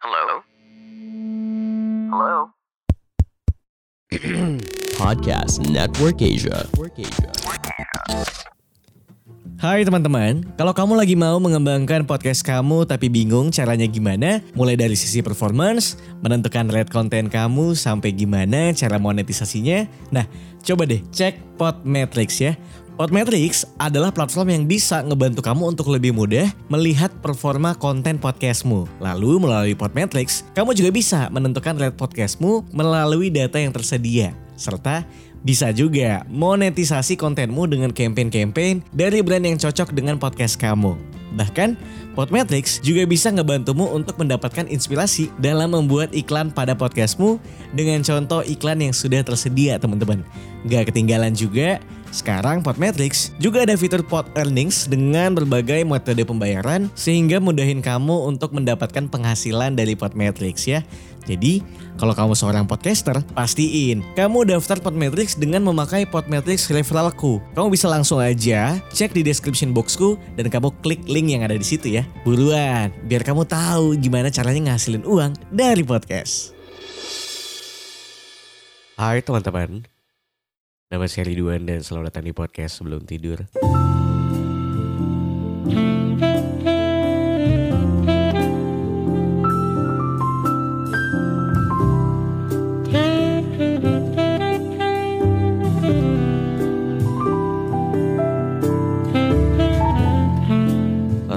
Hello? Hello? Podcast Network Asia. Hai teman-teman, kalau kamu lagi mau mengembangkan podcast kamu tapi bingung caranya gimana, mulai dari sisi performance, menentukan rate konten kamu sampai gimana cara monetisasinya, nah coba deh cek Podmetrics ya. Podmetrics adalah platform yang bisa ngebantu kamu untuk lebih mudah melihat performa konten podcastmu. Lalu melalui Podmetrics, kamu juga bisa menentukan rate podcastmu melalui data yang tersedia. Serta bisa juga monetisasi kontenmu dengan campaign-campaign dari brand yang cocok dengan podcast kamu. Bahkan, Podmetrics juga bisa ngebantumu untuk mendapatkan inspirasi dalam membuat iklan pada podcastmu dengan contoh iklan yang sudah tersedia teman-teman. Gak ketinggalan juga, sekarang Podmetrics juga ada fitur Pod Earnings dengan berbagai metode pembayaran sehingga mudahin kamu untuk mendapatkan penghasilan dari Podmetrics ya. Jadi, kalau kamu seorang podcaster, pastiin kamu daftar Podmetrics dengan memakai Podmetrics referralku. Kamu bisa langsung aja cek di description boxku dan kamu klik link yang ada di situ ya. Buruan, biar kamu tahu gimana caranya ngasilin uang dari podcast. Hai teman-teman, nama saya Ridwan dan selamat datang di podcast sebelum tidur.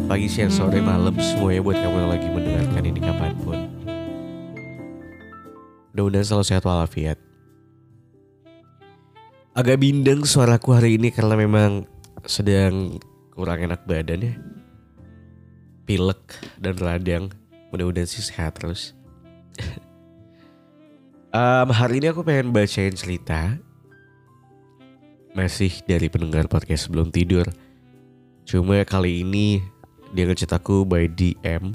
Selamat pagi, siang, sore, malam semuanya buat kamu yang lagi mendengarkan ini kapan pun. Mudah-mudahan selalu sehat walafiat. Agak bindeng suaraku hari ini karena memang sedang kurang enak badan ya. Pilek dan radang. Mudah-mudahan sih sehat terus. Em, hari ini aku pengen bacain cerita. Masih dari pendengar podcast sebelum tidur. Cuma kali ini dia ngechat aku by DM.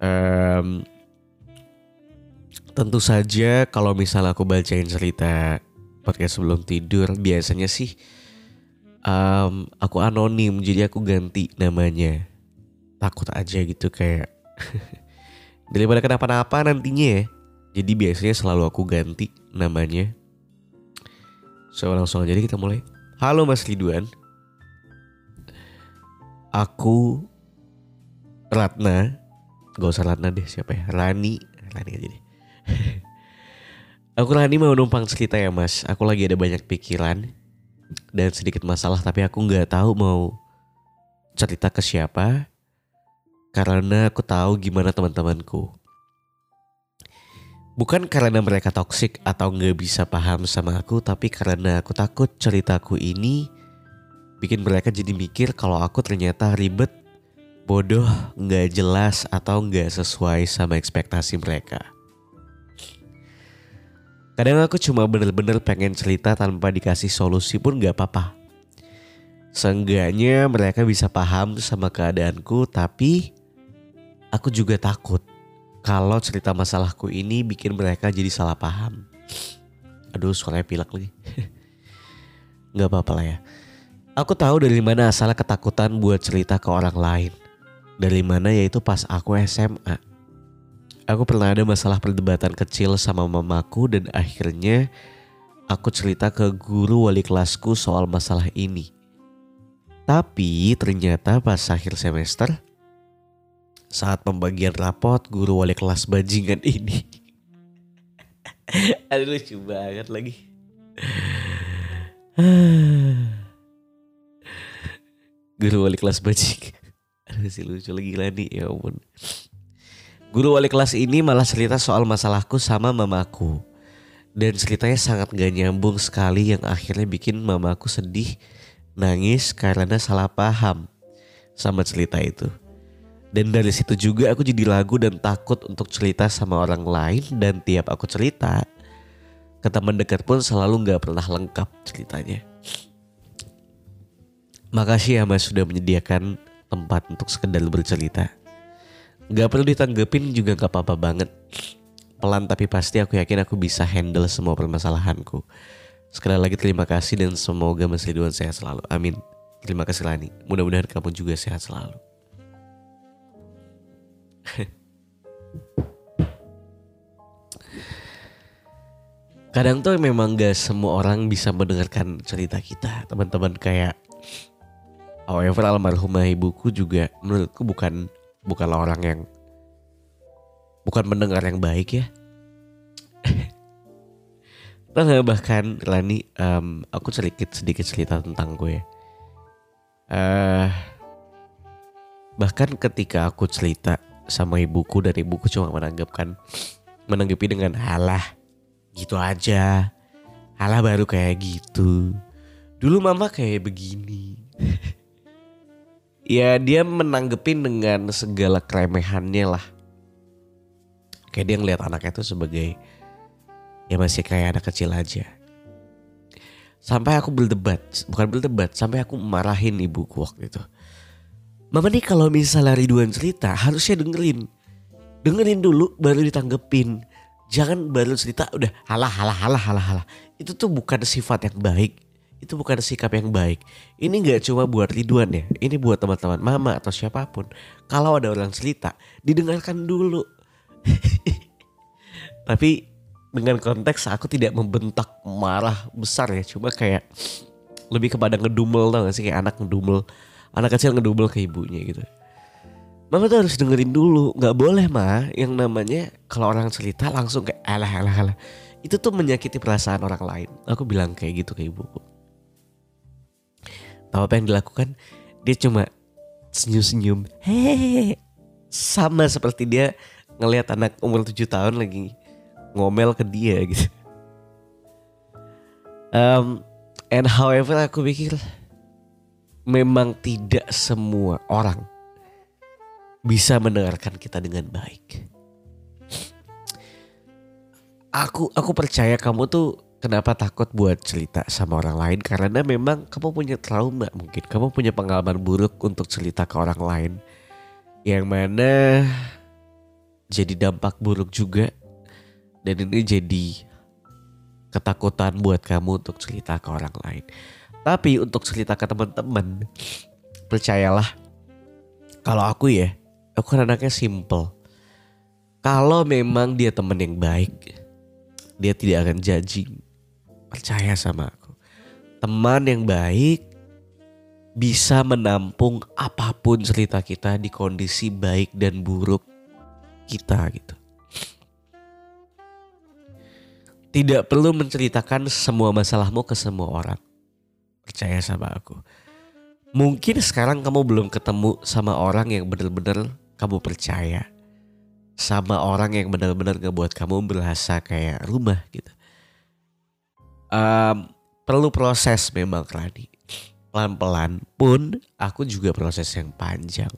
Em, tentu saja kalau misalnya aku bacain cerita podcast sebelum tidur biasanya sih em, aku anonim jadi aku ganti namanya. Takut aja gitu kayak daripada kenapa-napa nantinya ya. Jadi biasanya selalu aku ganti namanya. So langsung aja kita mulai. Halo Mas Ridwan. Aku Ratna Gak usah Ratna deh siapa ya? Rani Rani aja deh. Aku Rani mau numpang cerita ya mas. Aku lagi ada banyak pikiran Dan sedikit masalah Tapi aku gak tahu mau Cerita ke siapa Karena aku tahu gimana teman-temanku. Bukan karena mereka toksik atau gak bisa paham sama aku Tapi karena aku takut ceritaku ini bikin mereka jadi mikir kalau aku ternyata ribet, bodoh, nggak jelas atau nggak sesuai sama ekspektasi mereka. Kadang aku cuma bener-bener pengen cerita tanpa dikasih solusi pun nggak apa-apa. Seenggaknya mereka bisa paham sama keadaanku tapi aku juga takut kalau cerita masalahku ini bikin mereka jadi salah paham. Aduh suaranya pilek lagi. Nggak apa-apa lah ya. Aku tahu dari mana asal ketakutan buat cerita ke orang lain. Dari mana yaitu pas aku SMA. Aku pernah ada masalah perdebatan kecil sama mamaku dan akhirnya aku cerita ke guru wali kelasku soal masalah ini. Tapi ternyata pas akhir semester saat pembagian rapot guru wali kelas bajingan ini. Aduh lucu banget lagi. Guru wali kelas bajing. Aduh sih lucu lagi gila nih ya ampun. Guru wali kelas ini malah cerita soal masalahku sama mamaku. Dan ceritanya sangat gak nyambung sekali yang akhirnya bikin mamaku sedih, nangis karena salah paham sama cerita itu. Dan dari situ juga aku jadi ragu dan takut untuk cerita sama orang lain dan tiap aku cerita ke teman dekat pun selalu gak pernah lengkap ceritanya. Makasih ya mas sudah menyediakan tempat untuk sekedar bercerita. Gak perlu ditanggepin juga gak apa-apa banget. Pelan tapi pasti aku yakin aku bisa handle semua permasalahanku. Sekali lagi terima kasih dan semoga Mas Ridwan sehat selalu. Amin. Terima kasih Lani. Mudah-mudahan kamu juga sehat selalu. kadang tuh memang gak semua orang bisa mendengarkan cerita kita teman-teman kayak however almarhumah ibuku juga menurutku bukan bukanlah orang yang bukan mendengar yang baik ya. Gak bahkan Lani um, aku sedikit sedikit cerita tentang gue. Uh, bahkan ketika aku cerita sama ibuku dan ibuku cuma menanggapkan menanggapi dengan halah gitu aja. Halah baru kayak gitu. Dulu mama kayak begini ya dia menanggepin dengan segala keremehannya lah. Kayak dia ngeliat anaknya tuh sebagai ya masih kayak anak kecil aja. Sampai aku berdebat bukan berdebat sampai aku marahin ibuku waktu itu. Mama nih kalau misalnya Ridwan cerita harusnya dengerin. Dengerin dulu baru ditanggepin. Jangan baru cerita udah halah halah halah halah halah. Itu tuh bukan sifat yang baik itu bukan sikap yang baik. Ini nggak cuma buat Ridwan ya ini buat teman-teman mama atau siapa pun. Kalau ada orang cerita didengarkan dulu. Tapi dengan konteks aku tidak membentak marah besar ya cuma kayak lebih kepada ngedumel tau gak sih? Kayak anak ngedumel anak kecil ngedumel ke ibunya gitu. Mama tuh harus dengerin dulu nggak boleh mah yang namanya kalau orang cerita langsung kayak alah alah alah. Itu tuh menyakiti perasaan orang lain. Aku bilang kayak gitu ke ibuku tahu apa yang dilakukan dia cuma senyum-senyum hehehe sama seperti dia ngelihat anak umur 7 tahun lagi ngomel ke dia gitu. Um, and however aku pikir memang tidak semua orang bisa mendengarkan kita dengan baik. Aku aku percaya kamu tuh kenapa takut buat cerita sama orang lain karena memang kamu punya trauma mungkin kamu punya pengalaman buruk untuk cerita ke orang lain yang mana jadi dampak buruk juga dan ini jadi ketakutan buat kamu untuk cerita ke orang lain. Tapi untuk cerita ke teman-teman, percayalah kalau aku ya, aku anaknya simple. Kalau memang dia teman yang baik, dia tidak akan judging. Percaya sama aku. Teman yang baik bisa menampung apa pun cerita kita di kondisi baik dan buruk kita gitu. Tidak perlu menceritakan semua masalahmu ke semua orang. Percaya sama aku. Mungkin sekarang kamu belum ketemu sama orang yang benar-benar kamu percaya. Sama orang yang benar-benar ngebuat kamu berasa kayak rumah gitu. Um, perlu proses memang Rani. Pelan-pelan pun aku juga proses yang panjang.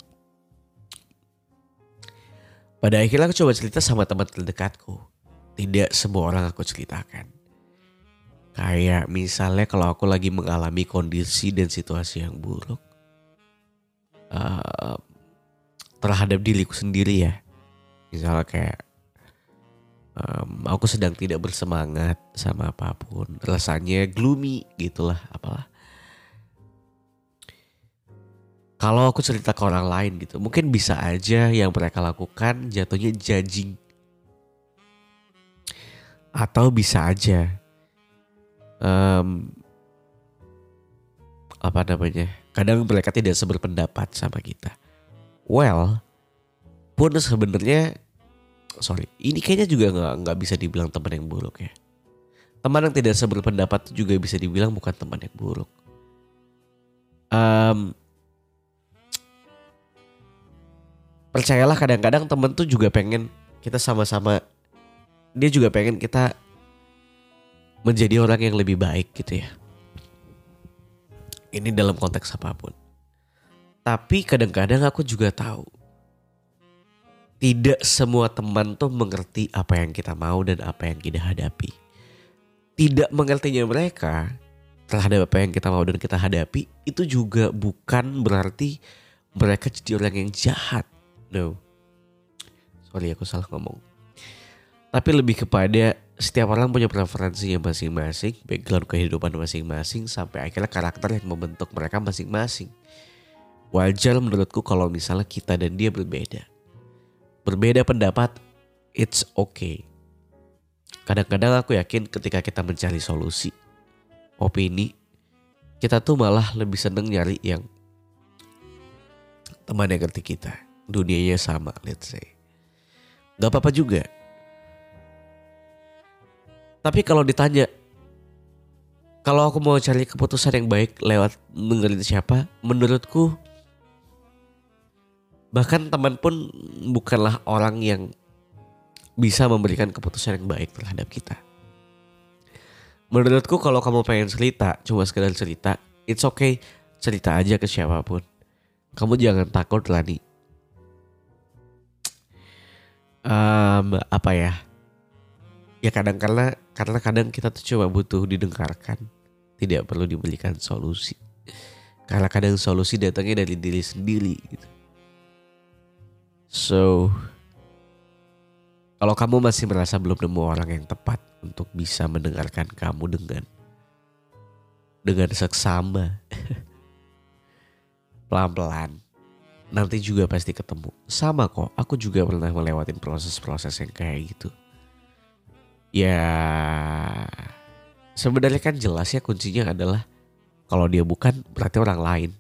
Pada akhirnya aku coba cerita sama teman terdekatku tidak semua orang aku ceritakan. Kayak misalnya kalau aku lagi mengalami kondisi dan situasi yang buruk uh, terhadap diriku sendiri ya. Misalnya kayak um, aku sedang tidak bersemangat sama apa pun, rasanya gloomy gitulah apalah. Kalau aku cerita ke orang lain gitu, mungkin bisa aja yang mereka lakukan jatuhnya judging. Atau bisa aja um, apa namanya kadang mereka tidak seberpendapat sama kita. Well pun sebenarnya sorry ini kayaknya juga nggak nggak bisa dibilang teman yang buruk ya teman yang tidak seberpendapat juga bisa dibilang bukan teman yang buruk um, percayalah kadang-kadang temen tuh juga pengen kita sama-sama dia juga pengen kita menjadi orang yang lebih baik gitu ya. Ini dalam konteks apa pun. Tapi kadang-kadang aku juga tahu tidak semua teman tuh mengerti apa yang kita mau dan apa yang kita hadapi. Tidak mengertinya mereka terhadap apa yang kita mau dan kita hadapi itu juga bukan berarti mereka jadi orang yang jahat. No. Sorry aku salah ngomong tapi lebih kepada setiap orang punya preferensinya masing-masing, background kehidupan masing-masing sampai akhirnya karakter yang membentuk mereka masing-masing. Wajar menurutku kalau misalnya kita dan dia berbeda. Berbeda pendapat it's okay. Kadang-kadang aku yakin ketika kita mencari solusi, opini, kita tuh malah lebih seneng nyari yang teman yang ngerti kita. Dunianya sama, let's say. Gak apa-apa juga. Tapi kalau ditanya, kalau aku mau cari keputusan yang baik lewat dengerin siapa, menurutku bahkan teman pun bukanlah orang yang bisa memberikan keputusan yang baik terhadap kita. Menurutku kalau kamu pengen cerita, cuma sekedar cerita, it's okay, cerita aja ke siapa pun. Kamu jangan takut Lani. Um, apa ya? Ya kadang karena karena kadang kita tuh cuma butuh didengarkan, tidak perlu diberikan solusi. Karena kadang solusi datangnya dari diri sendiri gitu. So, kalau kamu masih merasa belum nemu orang yang tepat untuk bisa mendengarkan kamu dengan dengan seksama, pelan-pelan, nanti juga pasti ketemu. Sama kok, aku juga pernah melewatin proses-proses yang kayak gitu. Ya, sebenarnya kan jelas ya kuncinya adalah kalau dia bukan berarti orang lain.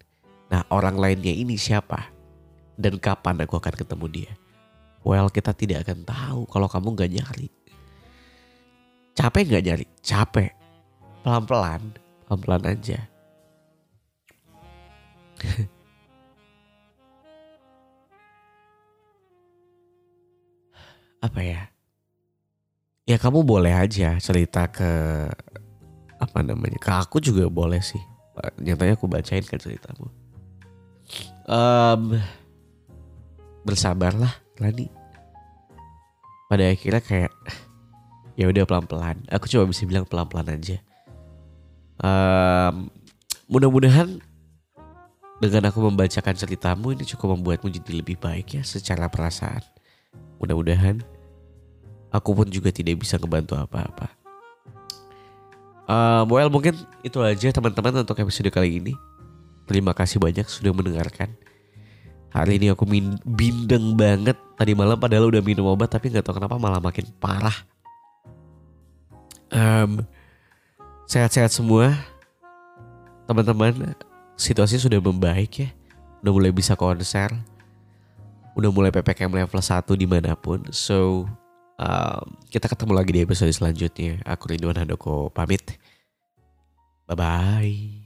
Nah orang lainnya ini siapa? Dan kapan aku akan ketemu dia? Well kita tidak akan tahu kalau kamu gak nyari. Capek gak nyari? Capek. Pelan-pelan, pelan-pelan aja. apa ya? Ya kamu boleh aja cerita ke apa namanya? Ke aku juga boleh sih. Nyatanya aku bacain kan ceritamu. Um, bersabarlah, Lani. Pada akhirnya kayak ya udah pelan-pelan. Aku coba bisa bilang pelan-pelan aja. Um, mudah-mudahan dengan aku membacakan ceritamu ini cukup membuatmu jadi lebih baik ya secara perasaan. Mudah-mudahan aku pun juga tidak bisa ngebantu apa-apa. Um, well mungkin itu aja teman-teman untuk episode kali ini. Terima kasih banyak sudah mendengarkan. Hari ini aku bindeng banget. Tadi malam padahal udah minum obat tapi nggak tahu kenapa malah makin parah. Um, sehat-sehat semua. Teman-teman, situasi sudah membaik ya. Udah mulai bisa konser. Udah mulai PPKM level 1 di mana pun. So, um, kita ketemu lagi di episode selanjutnya. Aku Ridwan Handoko pamit. Bye-bye.